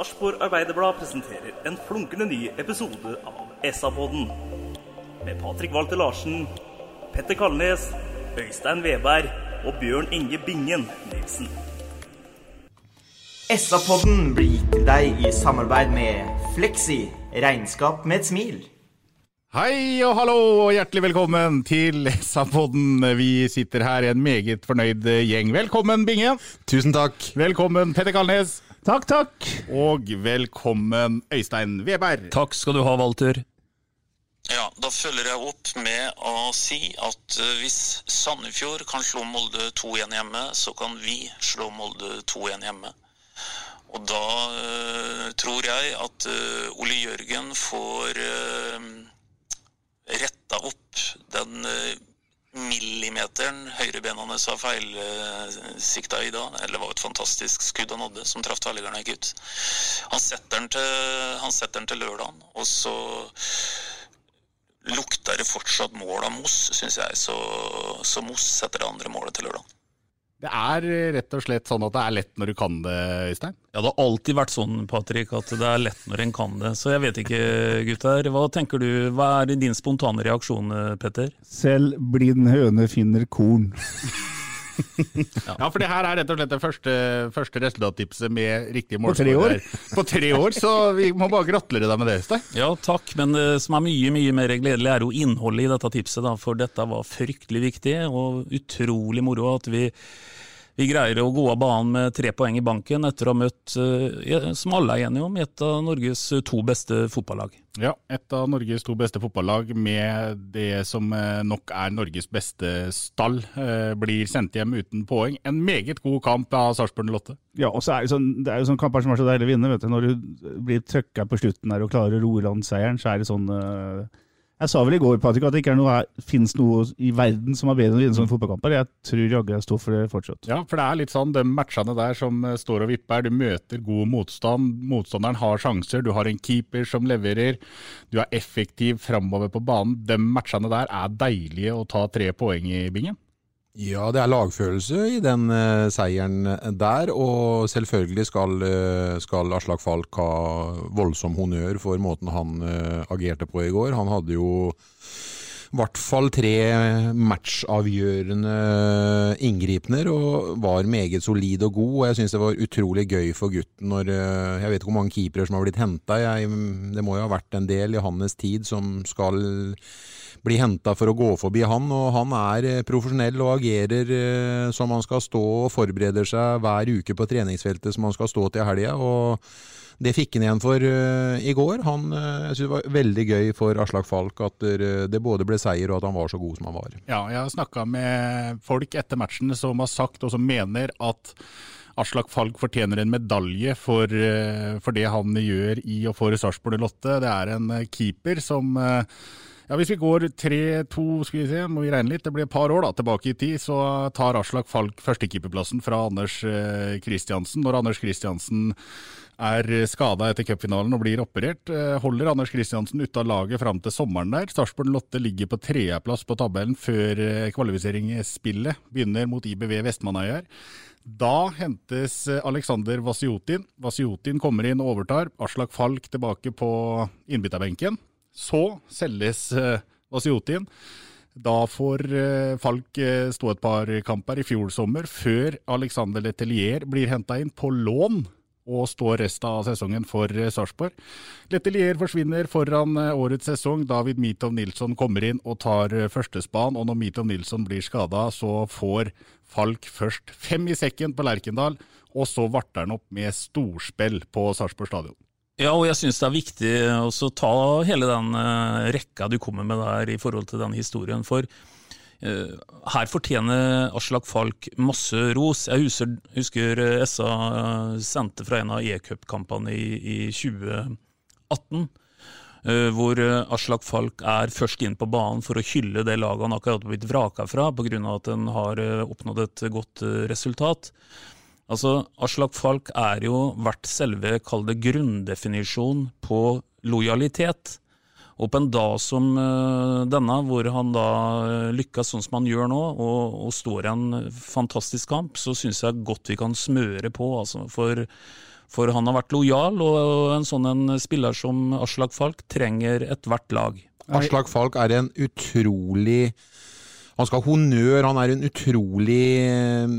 Sarpsborg Arbeiderblad presenterer en flunkende ny episode av SA-podden. Med Patrik Walter Larsen, Petter Kalnes, Øystein Veberg og Bjørn Inge Bingen Nilsen. SA-podden blir gitt til deg i samarbeid med Fleksi. Regnskap med et smil. Hei og hallo og hjertelig velkommen til SA-podden. Vi sitter her i en meget fornøyd gjeng. Velkommen, Bingen. Tusen takk. Velkommen, Petter Kalnes. Takk, takk. Og velkommen, Øystein Weberg. Takk skal du ha, Walter. Ja, da følger jeg opp med å si at eh, hvis Sandefjord kan slå Molde 2-1 hjemme, så kan vi slå Molde 2-1 hjemme. Og da eh, tror jeg at eh, Ole Jørgen får uh, retta opp den eh, millimeteren høyrebena hans har feilsikta i da. Eller det var et fantastisk skudd han hadde, som traff tverrliggeren og gikk ut. Han setter den til, han til lørdagen, og så lukter det fortsatt mål av Moss, syns jeg. Så, så Moss setter det andre målet til lørdag. Det er rett og slett sånn at det er lett når du kan det, Øystein? Ja, det har alltid vært sånn, Patrick, at det er lett når en kan det. Så jeg vet ikke, gutter. Hva tenker du? Hva er din spontane reaksjon, Petter? Selv blind høne finner korn. Ja, for det her er rett og slett det første, første resultattipset med riktig På målskårer. år? På tre år, så vi må bare gratulere deg med det, Øystein. Ja, takk, men det som er mye mye mer gledelig, er jo innholdet i dette tipset. Da, for dette var fryktelig viktig, og utrolig moro at vi, vi greier å gå av banen med tre poeng i banken etter å ha møtt, eh, som alle er enige om, et av Norges to beste fotballag. Ja, et av Norges to beste fotballag med det som eh, nok er Norges beste stall, eh, blir sendt hjem uten poeng. En meget god kamp av Sarpsborg 08. Ja, og så er det, sånn, det er jo sånn kamper som er så deilig å vinne. vet du. Når du blir trøkka på slutten der og klarer å roe land seieren, så er det sånn eh, Jeg sa vel i går Patrick, at det ikke noe, finnes noe i verden som er bedre enn å vinne sånne fotballkamper. Jeg tror jaggu jeg står for det fortsatt. Ja, for det er litt sånn de matchene der som eh, står og vipper. Du møter god motstand, motstanderen har sjanser, du har en keeper som leverer, du er effektiv framover på banen. De matchene der er deilige å ta tre poeng i, Bingen. Ja, det er lagfølelse i den uh, seieren der, og selvfølgelig skal, uh, skal Aslak Falk ha voldsom honnør for måten han uh, agerte på i går. Han hadde jo i hvert fall tre matchavgjørende inngripener og var meget solid og god. og Jeg syns det var utrolig gøy for gutten når eh, Jeg vet ikke hvor mange keepere som har blitt henta. Det må jo ha vært en del i hans tid som skal bli henta for å gå forbi han. Og han er eh, profesjonell og agerer eh, som han skal stå og forbereder seg hver uke på treningsfeltet som han skal stå til helga. det fikk han igjen for uh, i går. Han, uh, jeg synes det var veldig gøy for Aslak Falk at uh, det både ble seier og at han var så god som han var. Ja, jeg har snakka med folk etter matchen som har sagt og som mener at Aslak Falk fortjener en medalje for, for det han gjør i og for Sarpsborg 08. Det er en keeper som ja, Hvis vi går tre-to, skal vi se, må vi regne litt, det blir et par år da, tilbake i tid, så tar Aslak Falk førstekeeperplassen fra Anders Kristiansen. Når Anders Kristiansen er skada etter cupfinalen og blir operert. Holder Anders Kristiansen ute av laget fram til sommeren der. Sarpsborg Lotte ligger på tredjeplass på tabellen før kvalifiseringsspillet begynner mot IBV Vestmannaøyer. Da hentes Alexander Vasiotin. Vasiotin kommer inn og overtar. Aslak Falk tilbake på innbytterbenken. Så selges Vasiotin. Da får Falk stå et par kamper i fjor sommer, før Alexander Letelier blir henta inn på lån og står resten av sesongen for Sarpsborg. Letelier forsvinner foran årets sesong. David Mitov Nilsson kommer inn og tar førstespan, og når Mitov Nilsson blir skada, så får Falk først fem i sekken på Lerkendal, og så varter han opp med storspill på Sarpsborg stadion. Ja, og jeg syns det er viktig å ta hele den rekka du kommer med der i forhold til den historien. For Eh, her fortjener Aslak Falk masse ros. Jeg husker, husker SA sendte fra en av e-cupkampene i, i 2018. Hvor Aslak Falk er først inn på banen for å hylle det laget han akkurat har blitt vraka fra, pga. at han har oppnådd et godt resultat. Altså, Aslak Falk er jo vært selve, kall det grunndefinisjon på lojalitet. Og på en dag som uh, denne, hvor han da uh, lykkes sånn som han gjør nå, og, og står i en fantastisk kamp, så syns jeg godt vi kan smøre på. Altså, for, for, han har vært lojal, og en sånn en spiller som Aslak Falk trenger ethvert lag. Aslak Falk er en utrolig han skal ha honnør. Han er en utrolig eh,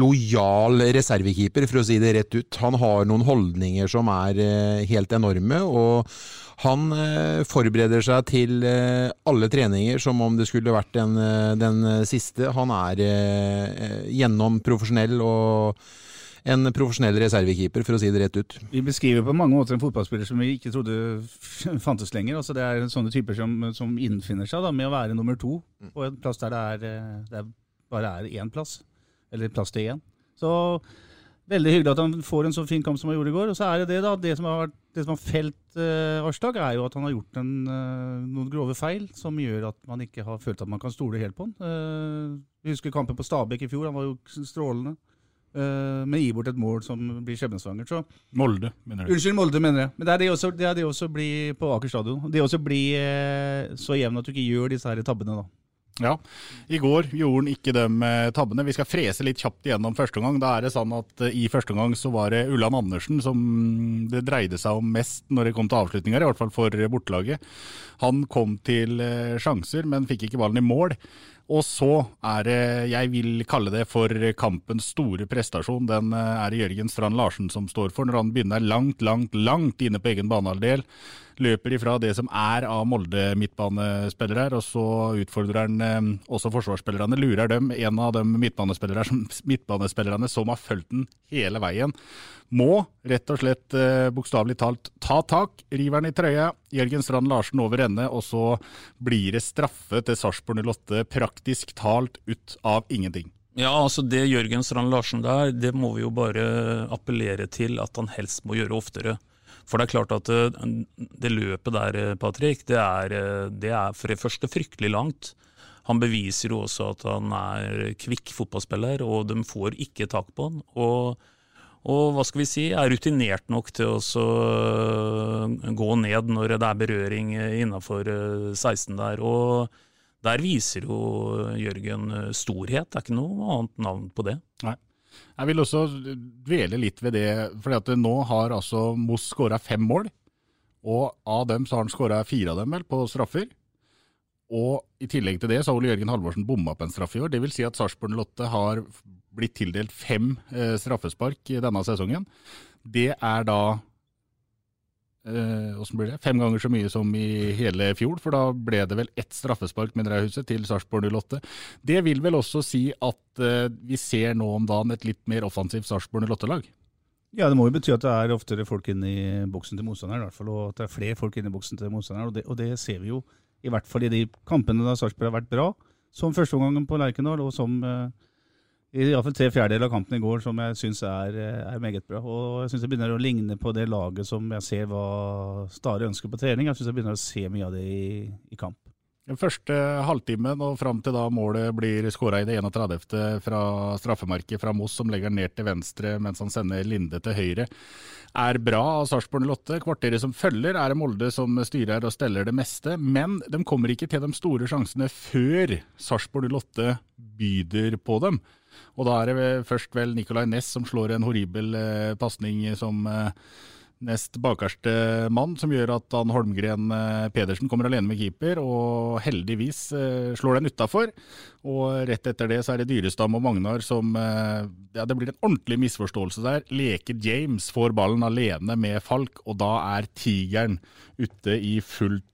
lojal reservekeeper, for å si det rett ut. Han har noen holdninger som er helt enorme. og han eh, forbereder seg til eh, alle treninger som om det skulle vært den, eh, den siste. Han er gjennom profesjonell og en profesjonell reservekeeper, for å si det rett ut. Vi beskriver på mange måter en fotballspiller som vi ikke trodde fantes lenger. Altså det er sånne typer som, som innfinner seg da, med å være nummer to på en plass der det, er, det bare er én plass. Eller plass til én. Så veldig hyggelig at han får en så fin kamp som han gjorde i går. Og så er det det, da. Det som har, det som har felt uh, Arsdag, er jo at han har gjort en, uh, noen grove feil som gjør at man ikke har følt at man kan stole helt på han. Uh, vi husker kampen på Stabæk i fjor. Han var jo strålende. Uh, men gir bort et mål som blir skjebnesvangert. Molde, mener du? Unnskyld, Molde, mener jeg. Men det er det også, det er det også bli på Aker stadion. Det også bli så jevn at du ikke gjør disse her tabbene, da. Ja, i går gjorde han ikke de eh, tabbene. Vi skal frese litt kjapt igjennom første omgang. Da er det sånn at eh, I første omgang så var det Ulland Andersen som det dreide seg om mest når det kom til avslutninger, i hvert fall for bortelaget. Han kom til eh, sjanser, men fikk ikke ballen i mål. Og så er det, jeg vil kalle det for kampens store prestasjon. Den er det Jørgen Strand Larsen som står for, når han begynner langt, langt, langt inne på egen banehalvdel løper ifra det som er av Molde midtbanespillere, og så utfordrer han eh, også forsvarsspillerne. Lurer dem, en av de midtbanespillerne, som har fulgt den hele veien. Må rett og slett eh, bokstavelig talt ta tak, river han i trøya. Jørgen Strand Larsen over ende, og så blir det straffe til Sarpsborg 08 praktisk talt ut av ingenting. Ja, altså Det Jørgen Strand Larsen der, det må vi jo bare appellere til at han helst må gjøre oftere. For det er klart at eh, det løpet der, eh, Patrick, det er, eh, det er for det første fryktelig langt. Han beviser jo også at han er kvikk fotballspiller, og de får ikke tak på han. Og, og hva skal vi si, er rutinert nok til å gå ned når det er berøring innafor 16 der. Og der viser jo Jørgen storhet, det er ikke noe annet navn på det. Nei. Jeg vil også dvele litt ved det, for nå har altså Moss skåra fem mål. Og av dem så har han skåra fire av dem vel på straffer. Og i tillegg til det så har Ole Jørgen Halvorsen bomma på en straffe i år. Det vil si at Sarpsborg Lotte har blitt tildelt fem eh, straffespark i denne sesongen. Det er da eh, blir det? Fem ganger så mye som i hele fjor, for da ble det vel ett straffespark med Drauhuset til Sarpsborg 08. Det vil vel også si at eh, vi ser nå om dagen et litt mer offensivt Sarpsborg 08-lag? Ja, det må jo bety at det er oftere folk inne i boksen til motstanderen, i hvert fall, og at det er flere folk inne i boksen til motstanderen. Og det, og det ser vi jo i hvert fall i de kampene da Sarpsborg har vært bra, som førsteomgangen på Lerkendal, og som eh, iallfall tre fjerdedeler av kampen i går som jeg syns er, er, meget bra. Og jeg syns det begynner å ligne på det laget som jeg ser hva Stare ønsker på trening. Jeg syns jeg begynner å se mye av det i, i kamp. Den første halvtimen og fram til da målet blir skåra i det 31. fra straffemerket fra Moss, som legger ned til venstre mens han sender Linde til høyre, er bra av Sarpsborg 08. Kvarteret som følger er Molde som styrer og steller det meste, men de kommer ikke til de store sjansene før Sarpsborg 08 byder på dem. Og da er det først vel Nicolay Næss som slår en horribel eh, pasning som eh, nest bakerste mann, som gjør at han Holmgren eh, Pedersen kommer alene med keeper, og heldigvis eh, slår den utafor. Og rett etter det så er det Dyrestam og Magnar som eh, Ja, det blir en ordentlig misforståelse der. Leker James får ballen alene med Falk, og da er Tigeren ute i fullt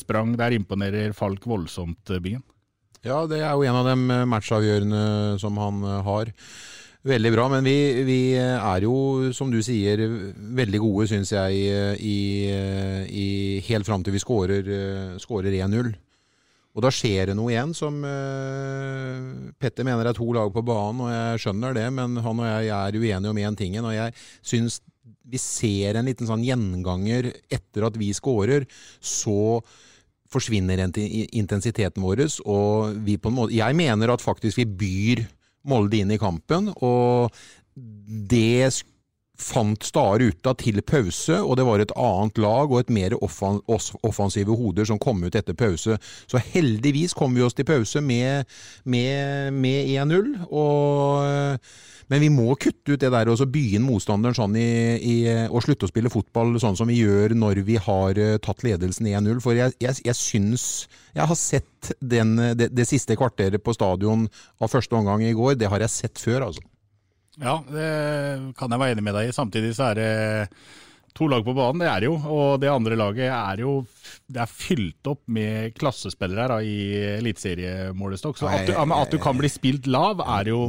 sprang. Der imponerer Falk voldsomt, Bingen. Ja, det er jo en av de matchavgjørende som han har. Veldig bra, men vi, vi, er jo, som du sier, veldig gode, syns jeg, i, i helt fram til vi skårer 1-0. Og da skjer det noe igjen som uh, Petter mener er to lag på banen, og jeg skjønner det, men han og jeg er uenige om én ting. Og jeg syns vi ser en liten sånn gjenganger etter at vi scorer, så forsvinner intensiteten vår. Og vi på en måte Jeg mener at faktisk vi byr Molde inn i kampen, og det fant Stare ut av til pause, og det var et annet lag og et mer offensive hoder som kom ut etter pause. Så heldigvis kom vi oss til pause med, med, med 1-0. Men vi må kutte ut det der og så inn motstanderen sånn i, i, og slutte å spille fotball sånn som vi gjør når vi har uh, tatt ledelsen 1-0. For jeg, jeg, jeg syns Jeg har sett den, det, det, siste kvarteret på stadion av første omgang i går. Det har jeg sett før, altså. Ja, det kan jeg være enig med deg i. Samtidig så er det to lag på banen, det er det jo. Og det andre laget er jo det er fylt opp med klassespillere her i eliteseriemålestokk. Så at du, at du, kan bli spilt lav, er jo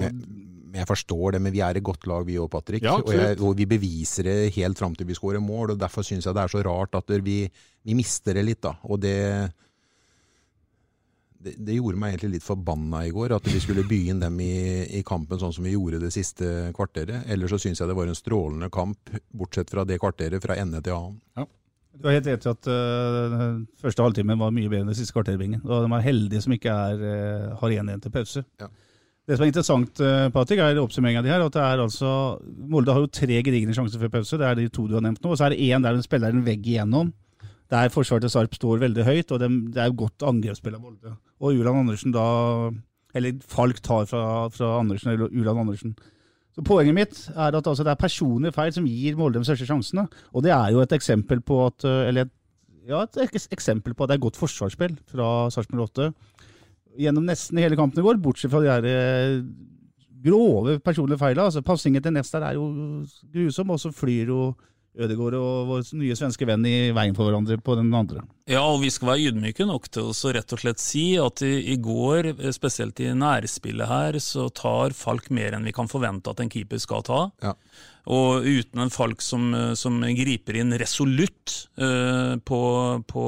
jeg forstår det, men vi er et godt lag vi òg, Patrick. Ja, og, jeg, og, vi beviser det helt fram til vi skårer mål. og Derfor syns jeg det er så rart at vi, vi mister det litt. da, og det det, det, gjorde meg egentlig litt forbanna i går, at vi skulle by inn dem i, i, kampen sånn som vi gjorde det siste kvarteret. Ellers så syns jeg det var en strålende kamp, bortsett fra det kvarteret fra ende til annen. Ja. Du har helt rett i at uh, første halvtimen var mye bedre enn det siste kvarteret, Bingen. Og de er heldige som ikke er, uh, har 1-1 til pause. Ja. Det som er interessant, uh, Patrick, er oppsummeringa di her. at det er altså, Molde har jo tre gedigne sjanser før pause. Det er de to du har nevnt nå. Og så er det én der de spiller en vegg igjennom der forsvaret til Sarp står veldig høyt, og det, er godt angrepsspill av Molde. Og Ulan Andersen da Eller Falk tar fra, fra Andersen, eller Ulan Andersen. Så Poenget mitt er at altså, det er personlige feil som gir Molde de største sjansene. Og det er jo et eksempel på at eller ja, et eksempel på at det er godt forsvarsspill fra Sarpsborg 8 gjennom nesten hele kampen i går, bortsett fra de her eh, grove personlige feilene. Altså, Passingen til Nest er jo grusom, og så flyr jo Ødegaard og vår nye svenske venn i veien for hverandre på den andre. Ja, og vi skal være ydmyke nok til å rett og slett si at i, i, går, spesielt i nærspillet her, så tar Falk mer enn vi kan forvente at en keeper skal ta. Ja. Og uten en Falk som, som griper inn resolutt uh, på, på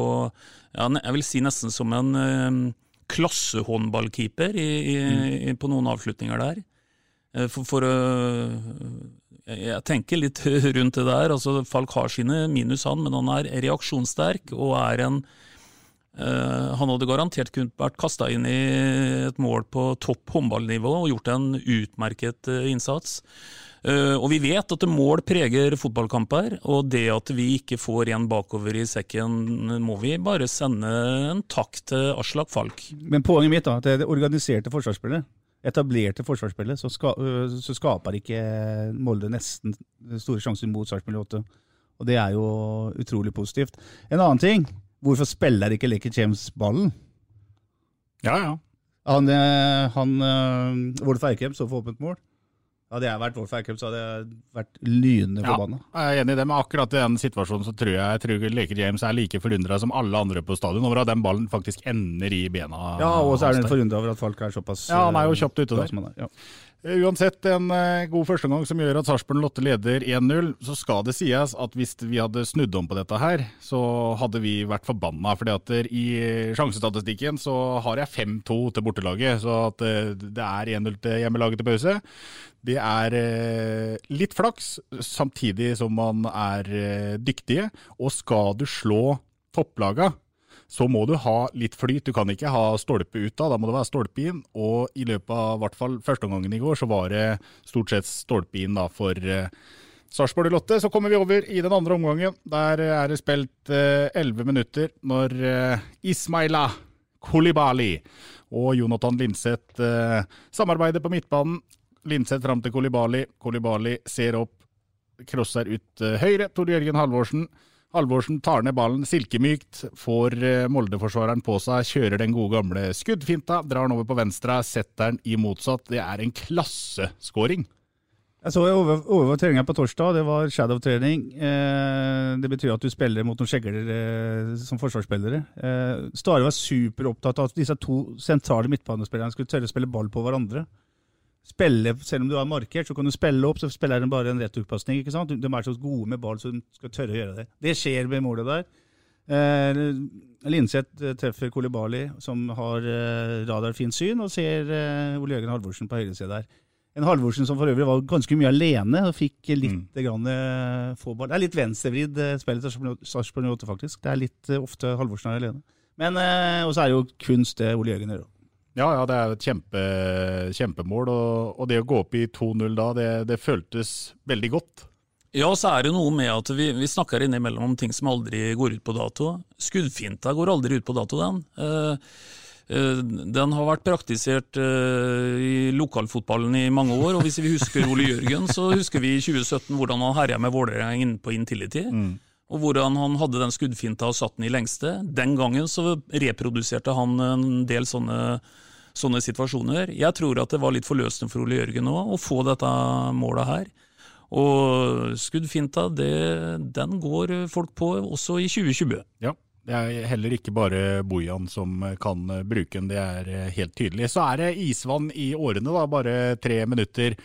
ja, jeg vil si nesten som en uh, klassehåndballkeeper i, i, mm. på noen avslutninger der. Uh, for, for jeg tenker litt rundt det der. altså Falk har sine minus, han, men han er reaksjonssterk og er en uh, Han hadde garantert kunnet vært kasta inn i et mål på topp håndballnivå og gjort en utmerket uh, innsats. Og vi vet at mål preger fotballkamper, og det at vi ikke får en bakover i sekken, må vi bare sende en takk til Aslak Falk. Men poenget mitt da, at det er det organiserte forsvarsspillet etablerte forsvarsspillet, så, ska, så, skaper ikke Molde nesten store sjanser mot Sarpsborg 8. Og det er jo utrolig positivt. En annen ting, hvorfor spiller ikke Lekker James ballen? Ja, ja. Han, han Wolf Eikrem så for åpent mål. Hadde jeg vært Wolf Eikrem, så hadde jeg vært lynende forbanna. Ja, jeg er enig i det, men akkurat i den situasjonen så tror jeg, tror Leker James er like forundra som alle andre på stadion over at den ballen faktisk ender i bena. Ja, og så er han forundra over at folk er såpass Ja, han er jo eh, kjapt ute der. Ja. Uansett en uh, god førsteomgang som gjør at Sarpsborg Lotte leder 1-0, så skal det sies at hvis vi hadde snudd om på dette her, så hadde vi vært forbanna. fordi at i sjansestatistikken så har jeg 5-2 til bortelaget, så at uh, det er 1-0 til hjemmelaget til pause. Det er litt flaks, samtidig som man er dyktige. Og skal du slå topplaga, så må du ha litt flyt. Du kan ikke ha stolpe ut da, da må det være stolpe inn. Og i løpet av hvert fall første omgangen i går, så var det stort sett stolpe inn da for eh, Sarpsborg Lotte. Så kommer vi over i den andre omgangen. Der er det spilt elleve uh, minutter når eh, Ismaila Kolibali og Jonathan Linseth uh, samarbeider på midtbanen. Linseth fram til Kolibali. Kolibali ser opp, crosser ut høyre. Tor Jørgen Halvorsen Halvorsen tar ned ballen silkemykt, får eh, Molde-forsvareren på seg, kjører den gode gamle skuddfinta, drar den over på venstre, setter den i motsatt. Det er en klasseskåring. Jeg så over, over treninga på torsdag, det var shadow-trening. Eh, det betyr at du spiller mot noen skjegler eh, som forsvarsspillere. Eh, Stare var superopptatt av at disse to sentrale midtbanespillerne skulle tørre å spille ball på hverandre spille, Selv om du har markert, så kan du spille opp, så spiller de bare en returpasning. ikke sant? De er så gode med ball så de skal tørre å gjøre det. Det skjer med målet der. Eh, Linseth eh, treffer Kolibali, som har eh, radarfint syn, og ser eh, Ole Jørgen Halvorsen på høyresida der. En Halvorsen som for øvrig var ganske mye alene og fikk litt Mm. grann, eh, få ball. Det er litt venstrevridd eh, spill til Sarpsborg 8, faktisk. Det er litt eh, ofte Halvorsen er alene. Men eh, også er det jo kunst det Ole Jørgen gjør. Ja, ja, det er jo et kjempe, kjempemål. Og, og det å gå opp i 2-0 da, det, det føltes veldig godt. Ja, så er det noe med at vi, vi snakker innimellom om ting som aldri går ut på dato. Skuddfinta går aldri ut på dato, den. Eh, den har vært praktisert eh, i lokalfotballen i mange år, og hvis vi husker Ole Jørgen, så husker vi i 2017 hvordan han herja med Vålerenga inne på Intility. Og hvordan han hadde den skuddfinta og satt den i lengste. Den gangen så reproduserte han en del sånne, sånne situasjoner. Jeg tror at det var litt forløsende for Ole Jørgen nå å få dette målet her. Og skuddfinta, det, den går folk på også i 2020. Ja, det er heller ikke bare Bojan som kan bruke den, det er helt tydelig. Så er det isvann i årene, da, bare tre minutter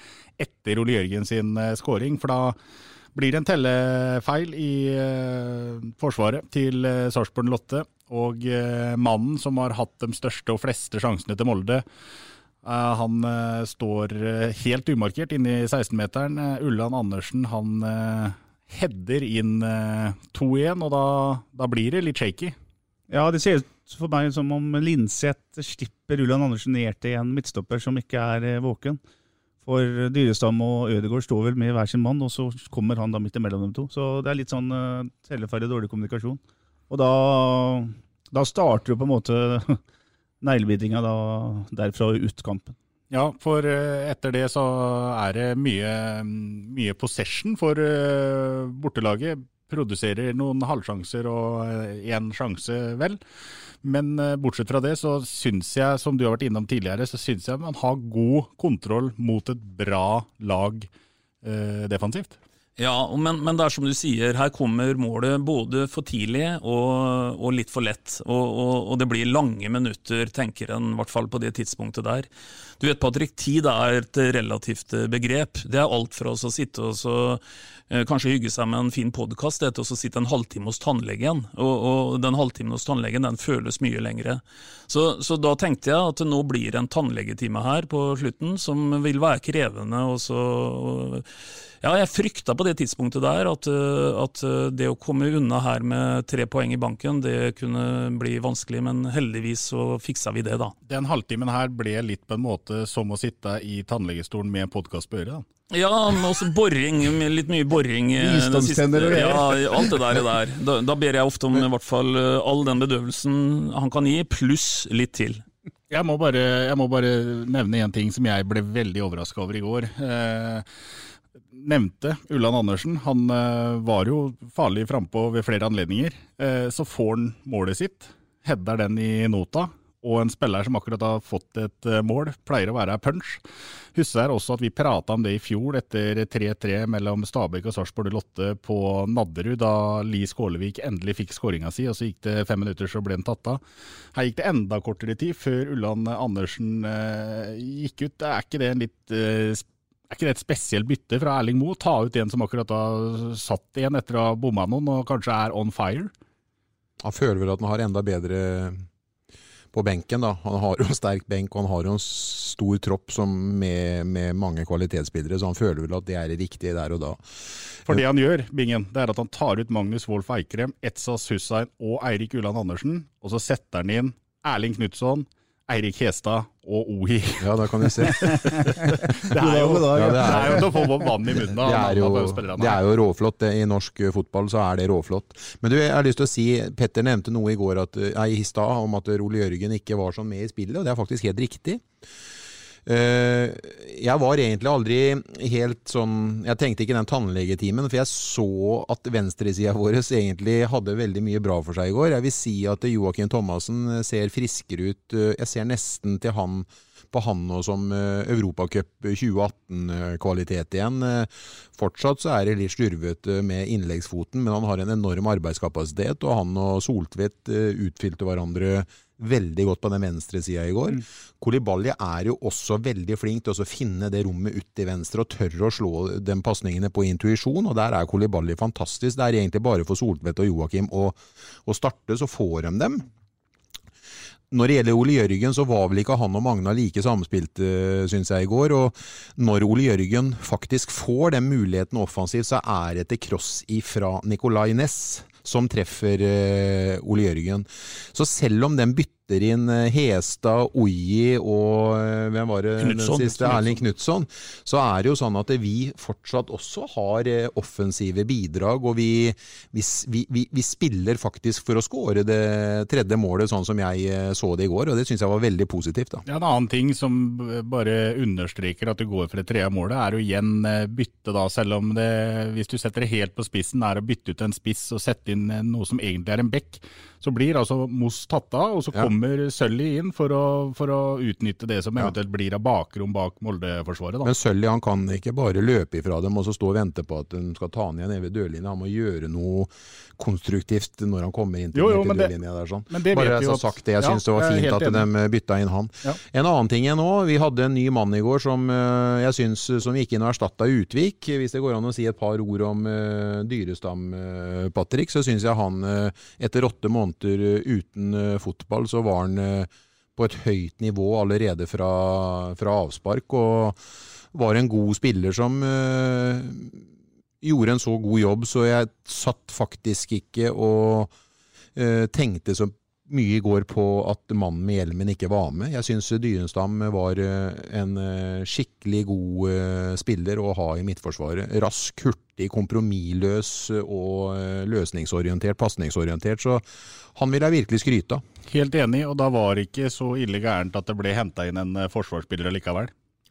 etter Ole Jørgen sin eh, scoring. For da blir det en tellefeil i eh, forsvaret til eh, Sarpsborg Lotte. Og eh, mannen som har hatt de største og fleste sjansene til Molde, han står helt umarkert inne i 16-meteren. Uh, Ulland Andersen han header inn 2-1, og da, da blir det litt shaky. Ja, det ser ut for meg som om Linseth slipper Ulland Andersen ned til en midtstopper som ikke er våken. For Dyrestam og Ødegaard står vel med hver sin mann, og så kommer han da midt imellom dem to. Så det er litt sånn uh, telleferdig dårlig kommunikasjon. Og da, da starter jo på en måte neglebitinga derfra og ut kampen. Ja, for eh, etter det så er det mye, mye possession for eh, bortelaget. Produserer noen halvsjanser og én sjanse, vel. Men eh, bortsett fra det, så syns jeg, som du har vært innom tidligere, så syns jeg man har god kontroll mot et bra lag eh, defensivt. Ja, men, men det er som du sier, her kommer målet både for tidlig og, og litt for lett. Og, og, og det blir lange minutter, tenker en, i hvert fall på det tidspunktet der. Du vet, Patrick, tid er et relativt eh, begrep. Det er alt fra å sitte og så, eh, kanskje hygge seg med en fin podkast, til å sitte en halvtime hos tannlegen. Og, og den halvtimen hos tannlegen den føles mye lengre. Så, så da tenkte jeg at nå blir en tannlegetime her på slutten som vil være krevende. og så... Ja, jeg frykta på det tidspunktet der at, uh, at det å komme unna her med tre poeng i banken, det kunne bli vanskelig, men heldigvis så fiksa vi det, da. Den halvtimen her ble litt på en måte som å sitte i tannlegestolen med en podkast på øret? Ja, men også boring, litt mye boring. eh, Visdomstenner og greier. Ja, alt det der. der. Da, da ber jeg ofte om i hvert fall uh, all den bedøvelsen han kan gi, pluss litt til. Jeg må bare, jeg må bare nevne en ting som jeg ble veldig overraska over i går. Eh, nevnte Ulland Andersen. Han eh, var jo farlig frampå ved flere anledninger. Eh, så får han målet sitt, header den i nota. Og en spiller som akkurat har fått et eh, mål, pleier å være punch. Husker også at vi prata om det i fjor, etter 3-3 mellom Stabæk og Sarpsborg Lotte på Nadderud, da Li Skålevik endelig fikk skåringa si, og så gikk det fem minutter, så ble den tatt av. Her gikk det enda kortere tid før Ulland Andersen eh, gikk ut. Er ikke det en litt eh, er ikke det et spesielt bytte fra Erling Moe? Ta ut en som akkurat har satt igjen etter å ha bomma noen, og kanskje er on fire? Han føler vel at han har enda bedre på benken. da. Han har jo en sterk benk og han har jo en stor tropp med, med mange kvalitetsspillere, så han føler vel at det er det riktige der og da. For det han gjør, Bingen, det er at han tar ut Magnus Wolff Eikrem, Etsas Hussein og Eirik Ulland Andersen, og så setter han inn Erling Knutson, Eirik Hestad og Ohi. Ja, da kan vi se. det er jo, Ja, det er jo til å få vann i munnen av Det er, det er jo råflott. det. I norsk eh, fotball så er det råflott. Men du, jeg har lyst til å si, Petter nevnte noe i går at, eh, nei, i stad om at Ole Jørgen ikke var sånn med i spillet, og det er faktisk helt riktig. Eh, jeg var egentlig aldri helt sånn Jeg tenkte ikke den tannlegetimen, for jeg så at venstresida vår egentlig hadde veldig mye bra for seg i går. Jeg vil si at Joakim Thomassen ser friskere ut. Eh, Jeg ser nesten til han på han nå som Europacup 2018-kvalitet igjen. Fortsatt så er det litt slurvete med innleggsfoten, men han har en enorm arbeidskapasitet, og han og Soltvedt utfylte hverandre veldig godt på den venstre sida i går. Mm. Kolibali er jo også veldig flink til å finne det rommet ut til venstre og tørre å slå de pasningene på intuisjon, og der er Kolibali fantastisk. Det er egentlig bare for Soltvedt og Joakim å, å starte, så får de dem. Når det gjelder Ole Jørgen, så var vel ikke han og Magna like samspilte, syns jeg, i går. Og når Ole Jørgen faktisk får den muligheten offensivt, så er det til cross ifra Nicolay Næss som treffer uh, Ole Jørgen. Så selv om den bytter inn uh, Hestad, Oji og uh, hvem var det Knutsson. den siste, Erling Knutson, så er det jo sånn at vi fortsatt også har offensive bidrag. Og vi, vi, vi, vi, spiller faktisk for å skåre det tredje målet, sånn som jeg så det i går. Og det syns jeg var veldig positivt. da. Ja, En annen ting som bare understreker at du går for det tredje målet, er å igjen bytte, da, selv om det, hvis du setter det helt på spissen, er å bytte ut en spiss og sette inn noe som egentlig er en bekk. Så blir altså Moss tatt av, og så ja. kommer Sølli inn for å, for å, utnytte det som eventuelt ja. blir av bakrom bak Molde-forsvaret. Men Sølli han kan ikke bare løpe ifra dem og så stå og vente på at de skal ta han igjen nede ved dørlinja. Han må gjøre noe konstruktivt når han kommer inn til, jo, jo, til dørlinja der. sånn. bare jeg har sagt det. Jeg ja, syns det var fint at de bytta inn han. En annen ting nå. Vi hadde en ny mann i går som eh, jeg syns som gikk inn og erstatta Utvik. Hvis det går an å si et par ord om uh, Dyrestam, uh, Patrick, så syns jeg han uh, etter åtte måneder måneder eh, uten eh, fotball, så var han eh, på et høyt nivå allerede fra, fra avspark. Og var en god spiller som gjorde en så god jobb, så jeg satt faktisk ikke og tenkte så mye går på at mannen med hjelmen ikke var med. Jeg syns Dyrenstam var en skikkelig god spiller å ha i midtforsvaret. Rask, hurtig, kompromissløs og løsningsorientert, pasningsorientert. Så han vil jeg virkelig skryte av. Helt enig, og da var det ikke så ille gærent at det ble henta inn en forsvarsspiller likevel?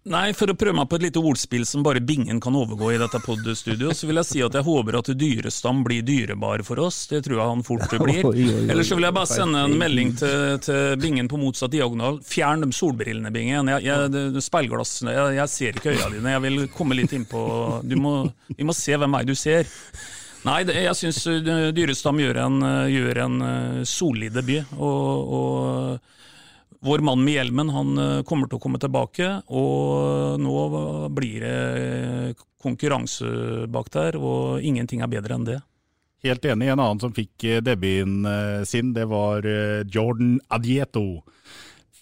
Nei, for å prøve meg på et lite ordspill som bare bingen kan overgå i dette podstudioet, så vil jeg si at jeg håper at Dyrestam blir dyrebar for oss. Det tror jeg han fort blir. Eller så vil jeg bare sende en melding til, til bingen på motsatt diagonal. Fjern de solbrillene, bingen. Jeg, jeg, speilglassene, jeg, jeg, ser ikke øya dine. Jeg vil komme litt innpå Vi må se hvem er du ser. Nei, det, jeg syns Dyrestam gjør en, gjør en eh, solid debut. og, og vår mann med hjelmen han eh, kommer til å komme tilbake, og nå blir det konkurranse bak der, og ingenting er bedre enn det. Helt enig. En annen som fikk eh, debuten eh, sin, det var Jordan Adieto.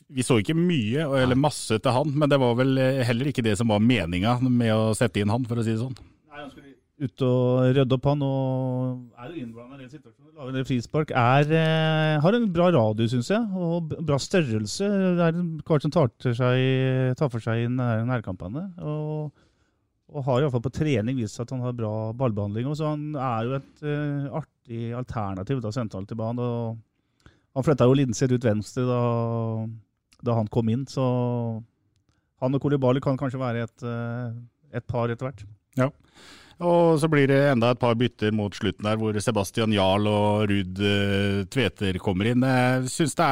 Vi så ikke mye eller masse til han, men det var vel heller ikke det som var meninga med å sette inn han, for å si det sånn. Nei, han skulle ut og rydde opp han, og er innblanda i den situasjonen. Lager en frispark. Er, eh, har en bra radio, syns jeg, og bra størrelse. Det er en kar som tar, seg, tar for seg nærkampene. Og, og har iallfall på trening vist at han har bra ballbehandling. Så han er jo et uh, artig alternativ da, sentralt i banen. Og han flytta jo Linseth ut venstre da, da, han kom inn, så han og Kolibali kan kanskje være et, uh, et par etter hvert. Ja. Og så blir det enda et par bytter mot slutten der, hvor Sebastian Jarl og Ruud uh, Tveter kommer inn. Jeg syns det,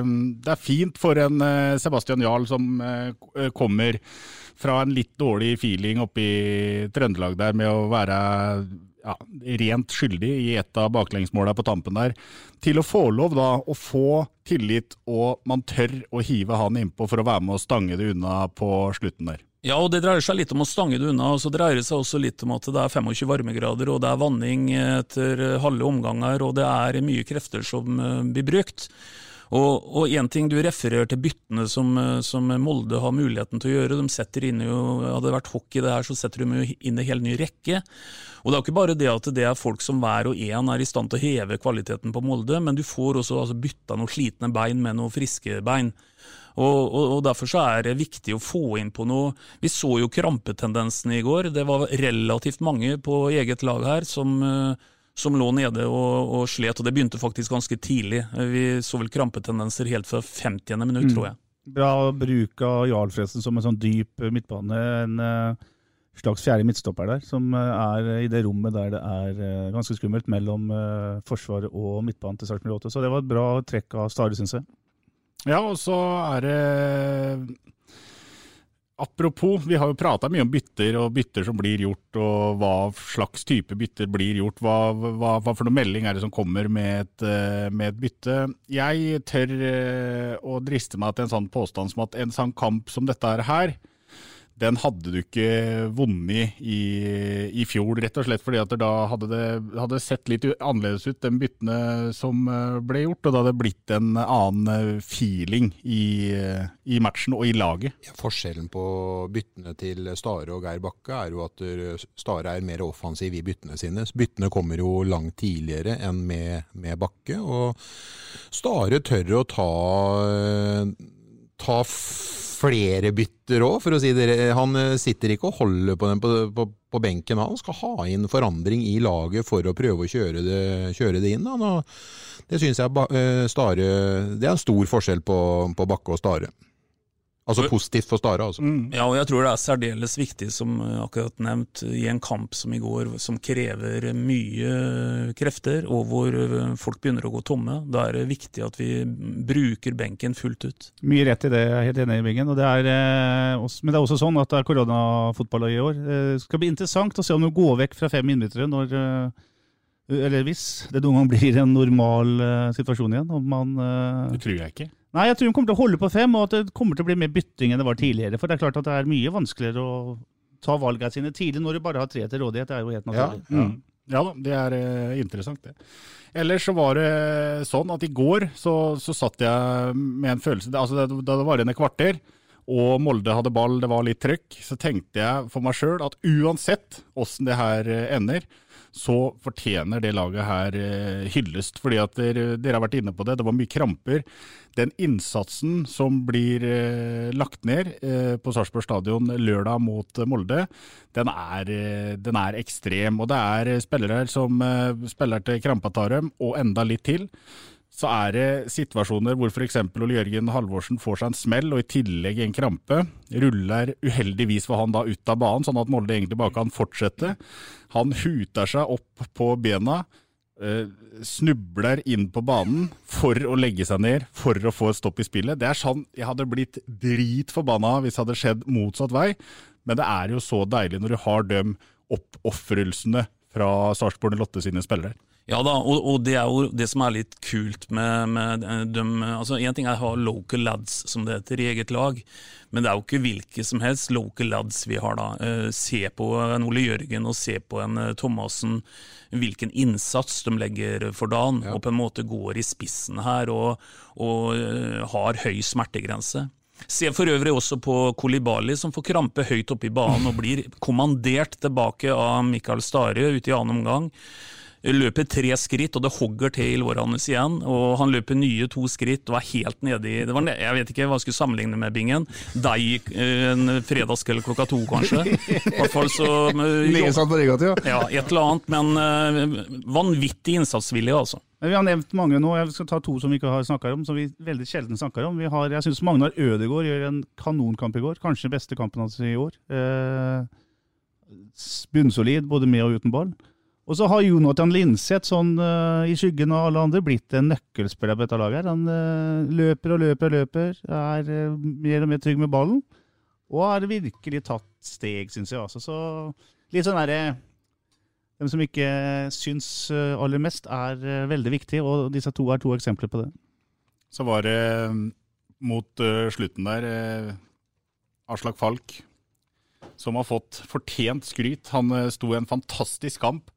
uh, det, er fint for en uh, Sebastian Jarl som kommer fra en litt dårlig feeling oppe i Trøndelag der med å være ja, rent skyldig i et av baklengsmåla på tampen der, til å få lov da å få tillit og man tør å hive han innpå for å være med og stange det unna på slutten der. Ja, og det dreier seg litt om å stange det unna, og så dreier det seg også litt om at det er 25 varmegrader, og det er vanning etter halve omganger, og det er mye krefter som eh, blir brukt. Og én ting du refererer til byttene som, eh, som, Molde har muligheten til å gjøre. De setter inn jo, Hadde det vært hockey det her, så setter de jo inn en hel ny rekke. Og Det er ikke bare det at det er folk som hver og en er i stand til å heve kvaliteten på Molde, men du får også altså, bytta noen slitne bein med noen friske bein. Og, og, og, Derfor så er det viktig å få inn på noe Vi så jo krampetendensen i går. Det var relativt mange på eget lag her som, eh, som lå nede og, og, slet, og det begynte faktisk ganske tidlig. Vi så vel krampetendenser helt fra 50. minutt, mm. tror jeg. Bra bruk av Jarl Fresen som en sånn dyp midtbane. En slags fjerde midtstopper der, som er i det rommet der det er ganske skummelt mellom Forsvaret og midtbanen til Sarpsborg 8. Så det var et bra trekk av Stare, syns jeg. Ja, og så er det Apropos, vi har jo prata mye om bytter og bytter som blir gjort, og hva slags type bytter blir gjort. Hva, hva, hva for noe melding er det som kommer med et, eh, med et bytte? Jeg tør eh, å driste meg til en sånn påstand som at en sånn kamp som dette her, den hadde du ikke vunnet i, i fjor, rett og slett fordi at da hadde det hadde sett litt annerledes ut, de byttene som eh, ble gjort. Og det hadde blitt en annen eh, feeling i, i matchen og i laget. Ja, forskjellen på byttene til Stare og Geir Bakke er jo at Stare er mer offensiv i byttene sine. Byttene kommer jo langt tidligere enn med, med Bakke. Og Stare tør å ta, ta flere bytter òg, for å si det. Han eh, sitter ikke og holder på den på, på, på, benken. Han skal ha inn forandring i laget for å prøve å kjøre det, kjøre det inn. Han, det syns jeg eh, Stare Det er en stor forskjell på, på Bakke og Stare. Altså positivt for Stara, altså. Mm. Ja, og jeg tror det er særdeles viktig, som akkurat nevnt, i en kamp som i går, som krever mye krefter, og hvor folk begynner å gå tomme. Da er det viktig at vi bruker benken fullt ut. Mye rett i det, jeg er helt enig i Bingen. Det er, eh, men det er også sånn at det er koronafotball i år. Eh, det skal bli interessant å se om du går vekk fra fem innbyttere når eh, eller hvis det noen gang blir en normal situasjon igjen. Om man, det tror jeg ikke. Nei, jeg tror hun kommer til å holde på fem, og at det kommer til å bli mer bytting enn det var tidligere. For det er klart at det er mye vanskeligere å ta valgene sine tidlig når du bare har tre til rådighet. Det er jo helt naturlig. Ja, mm. ja da, det er uh, interessant, det. Ellers så var det sånn at i går så, så satt jeg med en følelse altså Da det var igjen et kvarter, og Molde hadde ball, det var litt trøkk, så tenkte jeg for meg sjøl at uansett åssen det her eh, ender, så fortjener det laget her eh, hyllest. Fordi at dere, dere, har vært inne på det, det var mye kramper. Den innsatsen som blir eh, lagt ned eh, på Sarpsborg stadion lørdag mot Molde, den er, den er, ekstrem. Og det er spillere som spiller til krampa tar dem, og enda litt til så er det situasjoner hvor f.eks. Ole Jørgen Halvorsen får seg en smell og i tillegg en krampe. Ruller uheldigvis for han da ut av banen, sånn at Molde egentlig bare kan fortsette. Han huter seg opp på bena, eh, snubler inn på banen for å legge seg ned, for å få et stopp i spillet. Det er sånn jeg hadde blitt dritforbanna hvis det hadde skjedd motsatt vei, men det er jo så deilig når du har de oppofrelsene fra Sarpsborg Lotte sine spillere. Ja da, og, og, det er jo det som er litt kult med, med dem altså En ting er å ha local lads, som det heter, i eget lag, men det er jo ikke hvilke som helst local lads vi har da. Eh, se på en Ole Jørgen og se på en eh, Thomassen, hvilken innsats de legger for dagen, ja. og på en måte går i spissen her og, og har høy smertegrense. Se for øvrig også på Kolibali, som får krampe høyt oppe i banen og blir kommandert tilbake av Mikael Stare ute i annen omgang løper tre skritt, og det hogger til i låret hans igjen. Og han løper nye to skritt og er helt nede i det var, Jeg vet ikke hva jeg skulle sammenligne med Bingen. Deg eh, en fredagskveld klokka to, kanskje. I hvert fall så ja. ja, et eller annet, men uh, vanvittig innsatsvillig, altså. Vi har nevnt mange nå, jeg skal ta to som vi ikke har snakka om, som vi veldig sjelden snakker om. Vi har, jeg syns Magnar Ødegaard gjør en kanonkamp i går, kanskje den beste kampen hans i år. Eh, bunnsolid både med og uten ball. Og så har Jonathan Linseth, sånn uh, i skyggen av alle andre, blitt en nøkkelspiller på dette laget. Han uh, løper og løper og løper, er uh, mer og mer trygg med ballen. Og har virkelig tatt steg, syns jeg. Altså. Så litt sånn derre De som ikke syns aller mest, er veldig viktig, og disse to er to eksempler på det. Så var det mot slutten der Aslak Falk som har fått fortjent skryt. Han sto i en fantastisk kamp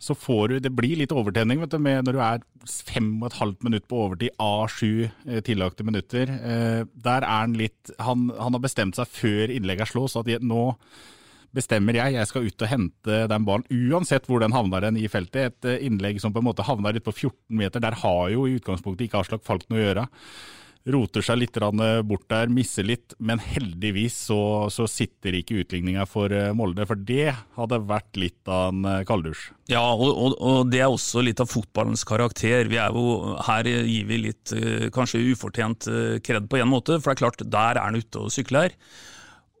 så får du Det blir litt overtenning vet du, når du er fem og et halvt minutt på overtid av sju eh, tillagte minutter. Eh, der er han litt han, han, har bestemt seg før innlegget slås at nå bestemmer jeg, jeg skal ut og hente den ballen, uansett hvor den havner den i feltet. Et eh, innlegg som på en måte havner litt på 14 meter, der har jo i utgangspunktet ikke Aslak Falk noe å gjøre roter seg litt bort der, misser litt. Men heldigvis så, så sitter ikke utligninga for eh, Molde, for det hadde vært litt av en eh, kalddusj. Ja, og, og, og, det er også litt av fotballens karakter. Er jo, her gir vi litt eh, kanskje ufortjent kred på en måte, for det er klart, der er han ute og sykler.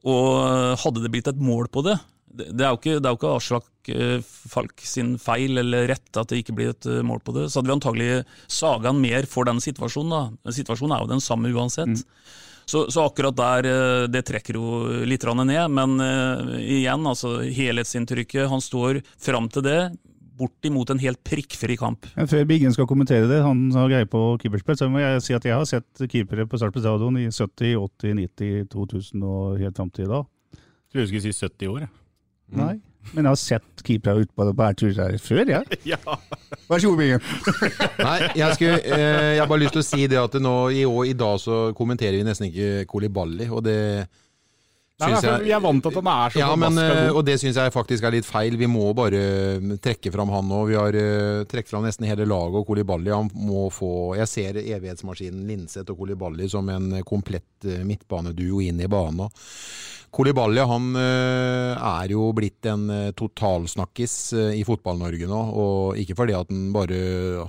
Og hadde det blitt et mål på det, det, det, er jo ikke, det er jo ikke Aslak eh, Falk sin feil eller rett at det ikke blir et eh, mål på det. Så hadde vi antagelig saga han mer for den situasjonen. da. Situasjonen er jo den samme uansett. Mm. Så, så, akkurat der, eh, det trekker jo litt ned. Men uh, igjen, altså helhetsinntrykket. Han står fram til det bortimot en helt prikkfri kamp. Ja, før Biggen skal kommentere det, han har greie på keeperspill, så må jeg si at jeg har sett keepere på Sarpsborg stadion i 70, 80, 90, 2000 og helt fram til i dag. Jeg tror du skulle si 70 år. Mm. Nei. Men jeg har sett keepere ute på bærturer før, jeg. Ja. Vær så god, Bingen. Nei, jeg, skulle, eh, jeg har bare lyst til å si det at nå, i, år, i dag så kommenterer vi nesten ikke Kolibali, og det Nei, jeg, vi er vant til at han er så ja, men. Og det syns jeg faktisk er litt feil. Vi må bare trekke fram han nå. Vi har uh, trukket fram nesten hele laget og Kolibali. Han må få Jeg ser evighetsmaskinen Linseth og Kolibali som en komplett uh, midtbaneduo inn i banen. Kolibali han eh, er jo blitt en eh, totalsnakkis eh, i Fotball-Norge nå. og Ikke fordi at han bare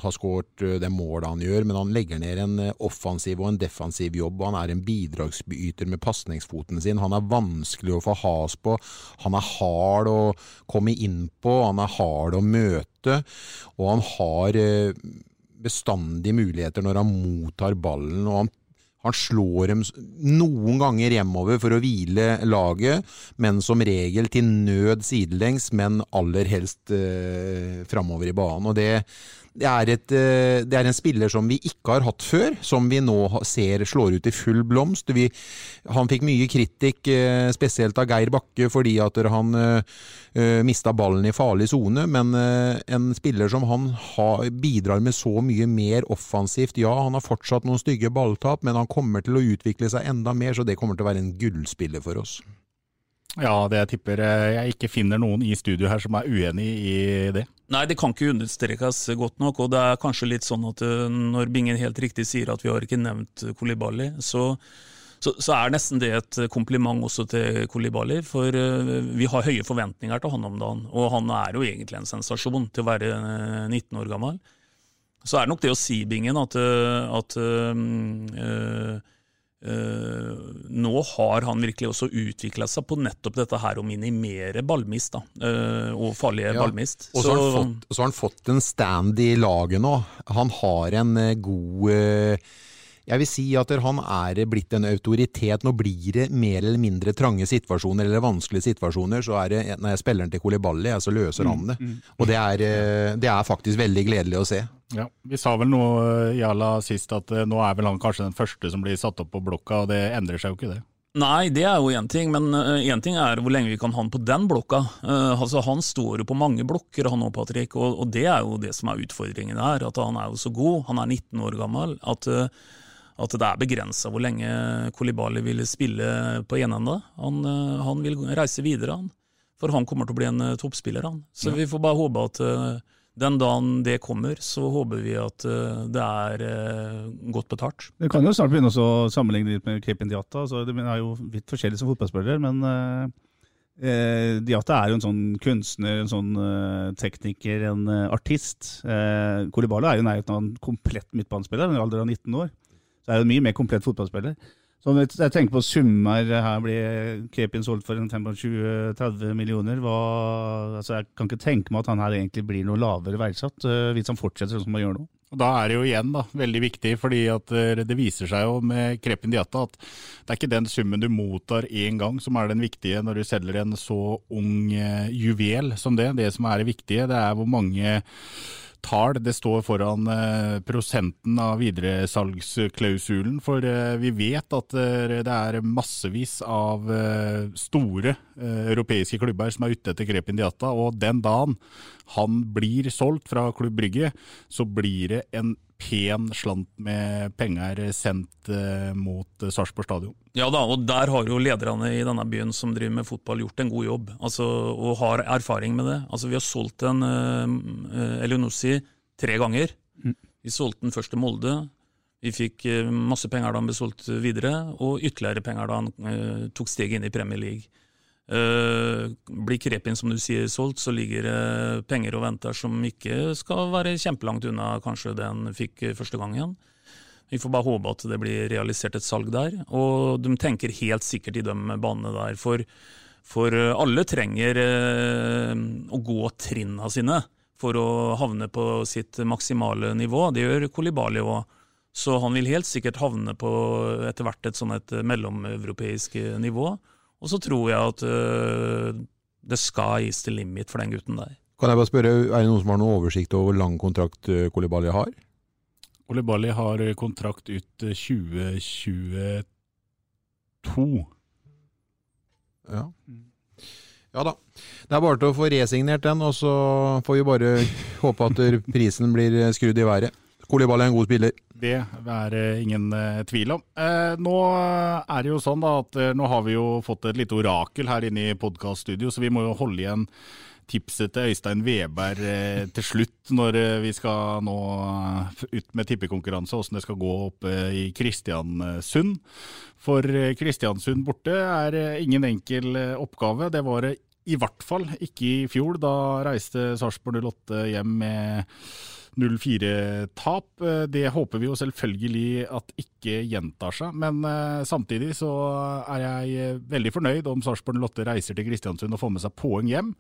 har skåret det målet han gjør, men han legger ned en offensiv og en defensiv jobb. og Han er en bidragsyter med pasningsfoten sin. Han er vanskelig å få has på. Han er hard å komme inn på. Han er hard å møte. Og han har bestandig muligheter når han mottar ballen. og han han slår dem noen ganger hjemover for å hvile laget, men som regel til nød sidelengs, men aller helst eh, framover i banen. Og det, det er, et, eh, det er, en spiller som vi ikke har hatt før, som vi nå ser slår ut i full blomst. Vi, han fikk mye kritikk, eh, spesielt av Geir Bakke, fordi at han uh, eh, mista ballen i farlig sone. Men uh, en spiller som han har, bidrar med så mye mer offensivt. Ja, han har fortsatt noen stygge balltap, men han kommer til å utvikle seg enda mer, så det kommer til å være en gullspiller for oss. Ja, det jeg tipper jeg ikke finner noen i studio her som er uenig i det. Nei, det kan ikke understrekes godt nok. og Det er kanskje litt sånn at eh, når Bingen helt riktig sier at vi har ikke nevnt Kolibali, så, så, så, er nesten det et kompliment også til Kolibali. For uh, vi har høye forventninger til han om dagen. Og han er jo egentlig en sensasjon til å være 19 eh, år gammel. Så er det nok det å si, Bingen, at, at uh, Uh, nå har han virkelig også utvikla seg på nettopp dette her å minimere ballmist, da, uh, og farlige ja. ballmist. Og så, har fått, så, har han fått en stand i laget nå. Han har en uh, god jeg vil si at han er blitt en autoritet. Nå blir det mer eller mindre trange situasjoner eller vanskelige situasjoner. Så er det, når jeg spiller den til Koliballi, så løser han det. Mm, mm. Og det er, det er faktisk veldig gledelig å se. Ja, Vi sa vel noe Jala sist at eh, nå er vel han kanskje den første som blir satt opp på blokka, og det endrer seg jo ikke det? Nei, det er jo én ting, men én uh, ting er hvor lenge vi kan ha han på den blokka. Uh, altså Han står jo på mange blokker, han òg, Patrick, og, og, det er jo det som er utfordringen her. At han er jo så god, han er 19 år gammel, at, uh, at det er begrensa hvor lenge Kolibali vil spille på enende. Han, han vil reise videre, han. For han kommer til å bli en toppspiller, han. Så ja. vi får bare håpe at den dagen det kommer, så håper vi at uh, det er uh, godt betalt. Vi kan jo snart begynne å sammenligne litt med Cape Diata. Altså, de er jo vidt forskjellige som fotballspillere, men eh, Diata er jo en sånn kunstner, en sånn tekniker, en artist. Eh, Kolibala er jo nærheten av en komplett midtbanespiller, en alder av 19 år. Så er jo en mye mer komplett fotballspiller. Så jeg tenker på summer her blir Kepin solgt for 25-30 millioner. Hva, altså jeg kan ikke tenke meg at han her egentlig blir noe lavere verdsatt, uh, hvis han fortsetter sånn som han gjør nå. Og Da er det jo igjen da, veldig viktig, fordi eh, det viser seg jo med Krepin Diata at det er ikke den summen du mottar én gang som er den viktige når du selger en så ung juvel som det. Det som er det viktige, det er hvor mange tall det står foran eh, prosenten av videresalgsklausulen. For eh, vi vet at eh, det er massevis av store europeiske klubber som er ute etter Krepin Diata. Og den dagen han blir solgt fra Klubb Brygge, så blir det en pen slant med penger sendt eh, mot eh, Sarpsborg stadion. Ja da, og der har jo lederne i denne byen som driver med fotball gjort en god jobb, altså, og har erfaring med det. Altså, vi har solgt en uh, Elionossi tre ganger. Mm. Vi solgte den først til Molde. Vi fikk masse penger da han ble solgt videre, og ytterligere penger da han uh, tok steget inn i Premier League. Uh, blir Krepin som du sier solgt, så ligger det penger og venter som ikke skal være kjempelangt unna kanskje det en fikk første gang igjen. Vi får bare håpe at det blir realisert et salg der. Og de tenker helt sikkert i de banene der. For For eh, alle trenger eh, å gå trinna sine for å havne på sitt maksimale nivå. Det gjør Kolibali òg. Så han vil helt sikkert havne på etter hvert et sånn et mellomeuropeisk eh, nivå. Og så tror jeg at uh, det skal gis til limit for den gutten der. Kan jeg bare spørre, Er det noen som har noen oversikt over hvor lang kontrakt uh, Kolibali har? Kolibali har kontrakt ut 2022. Ja. ja da. Det er bare til å få resignert den, og så får vi bare håpe at prisen blir skrudd i været. Kolibali er en god spiller. Det er ingen uh, tvil om. Eh, nå er det jo sånn da at nå har vi jo fått et lite orakel her inne i podkaststudio, så vi må jo holde igjen tipset til Øystein Weberg eh, til slutt, når vi skal nå ut med tippekonkurranse, åssen det skal gå oppe i Kristiansund. For Kristiansund borte er ingen enkel oppgave. Det var det i hvert fall ikke i fjor. Da reiste Sarpsborg 08 hjem med 0-4-tap. Det håper vi jo selvfølgelig at ikke gjentar seg, men samtidig så er jeg veldig fornøyd om Sarpsborg 08 reiser til Kristiansund og får med seg poeng hjem.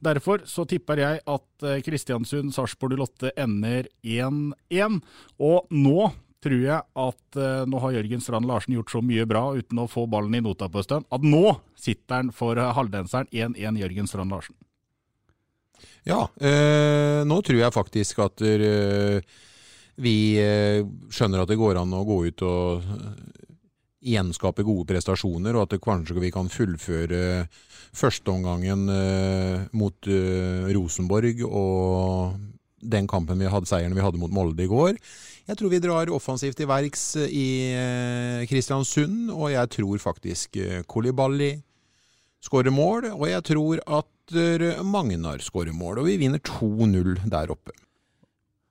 Derfor så tipper jeg at Kristiansund-Sarpsborg 08 ender 1-1. Og nå tror jeg at nå har Jørgen Strand Larsen gjort så mye bra uten å få ballen i nota på en stund, at nå sitter han for halvdenseren 1-1 Jørgen Strand Larsen. Ja, eh, nå tror jeg faktisk at eh, vi eh, skjønner at det går an å gå ut og gjenskape gode prestasjoner, og at det kanskje vi kan fullføre førsteomgangen mot Rosenborg og den kampen vi hadde, seieren vi hadde mot Molde i går. Jeg tror vi drar offensivt til verks i Kristiansund, og jeg tror faktisk Kolibali skårer mål, og jeg tror at Magnar skårer mål. Og vi vinner 2-0 der oppe.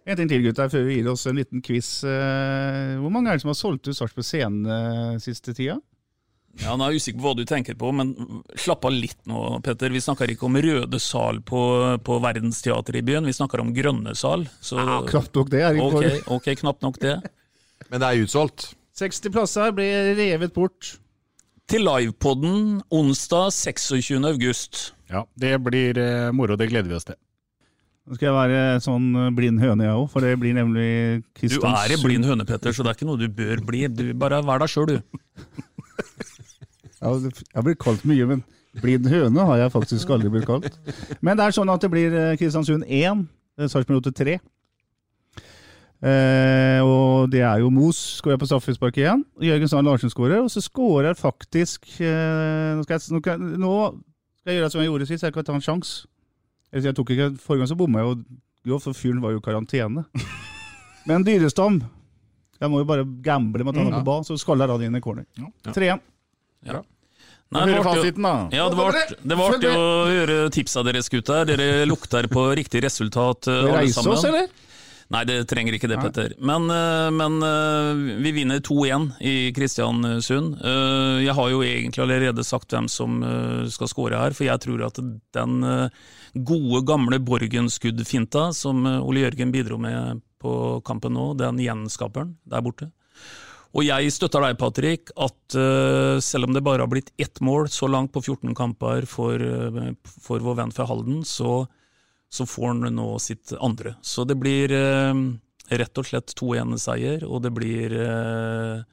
En ting til, gutter, før vi gir oss en liten quiz. Hvor mange er det som har solgt ut Sarpsborg Scene siste tida? Ja, Nå er jeg usikker på hva du tenker på, men slapp av litt nå, Petter. Vi snakker ikke om røde sal på, på Verdensteatret i byen, vi snakker om grønne sal. Så... Ja, knapt nok det. er det okay, ok, knapt nok det. Men det er utsolgt? 60 plasser blir revet bort til livepoden onsdag 26. august. Ja, det blir eh, moro. Det gleder vi oss til. Nå skal jeg være sånn eh, blind høne, jeg òg, for det blir nemlig Kristiansund. Du er en blind høne, Petter, så det er ikke noe du bør bli. Du Bare vær deg sjøl, du. ja, jeg har blitt kalt mye, men blind høne har jeg faktisk aldri blitt kalt. Men det er sånn at det blir eh, Kristiansund 1, Sarpsborg 3. Eh, og det er jo Mos skårer på straffespark igjen. Jørgen Sand Larsen skårer, og så skårer faktisk eh, nå, skal jeg, nå, skal, nå, skal jeg, gjøre som jeg gjorde sist, jeg kan ta en sjanse. Jeg tok ikke, Forrige gang så bomma jeg jo, for fyren var jo i karantene. Men Dyrestam Jeg må jo bare gamble med at han er på ball, så skaller jeg han inn i corner. 3-1. Ja. Nei, det var artig, ja, det var artig å høre tipsa deres, gutter. Dere lukter på riktig resultat. Vi reiser oss, eller? Nei, det trenger ikke det, Petter. Men, eh, men eh, vi vinner 2-1 i Kristiansund. Eh, jeg har jo egentlig allerede sagt hvem som skal skåre her, for jeg tror at den gode, gamle Borgen-skuddfinta som Ole Jørgen bidro med på kampen nå, den gjenskaper han der borte. Og jeg støtter deg, Patrick, at uh, selv om det bare har blitt ett mål så langt på 14 kamper for, uh, for vår venn fra Halden, så så får han nå sitt andre. Så det blir eh, rett og slett 2-1-seier, og det blir eh,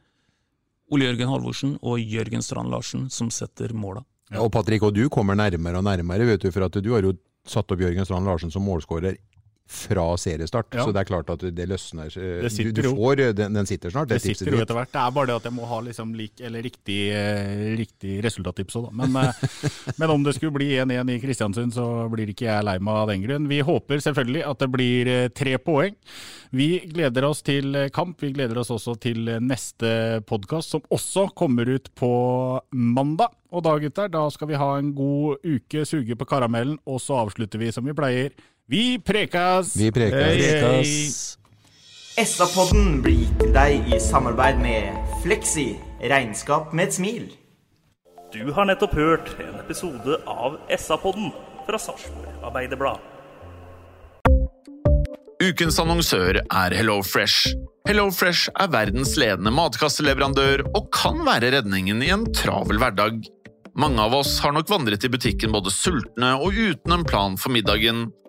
Ole Jørgen Halvorsen og Jørgen Strand Larsen som setter måla. Ja, og Patrick, og du kommer nærmere og nærmere, vet du, for at du har jo satt opp Jørgen Strand Larsen som målskårer fra seriestart. Ja. Så det er klart at det løsner. Det du, du, får, den, den, sitter snart. Det, det sitter jo etter hvert. Det er bare det at jeg må ha liksom lik, riktig, eh, riktig resultattips òg, da. Men, eh, men, om det skulle bli 1-1 i Kristiansund, så blir ikke jeg lei meg av den grunn. Vi håper selvfølgelig at det blir eh, tre poeng. Vi gleder oss til kamp. Vi gleder oss også til neste podkast, som også kommer ut på mandag. Og da, gutter, da skal vi ha en god uke, suge på karamellen, og så avslutter vi som vi pleier vi prekas! Vi prekas. SA-podden blir gitt til deg i samarbeid med Fleksi regnskap med et smil. Du har nettopp hørt en episode av SA-podden fra Sarpsborg Arbeiderblad. Ukens annonsør er HelloFresh. HelloFresh er verdens ledende matkasseleverandør og kan være redningen i en travel hverdag. Mange av oss har nok vandret i butikken både sultne og uten en plan for middagen,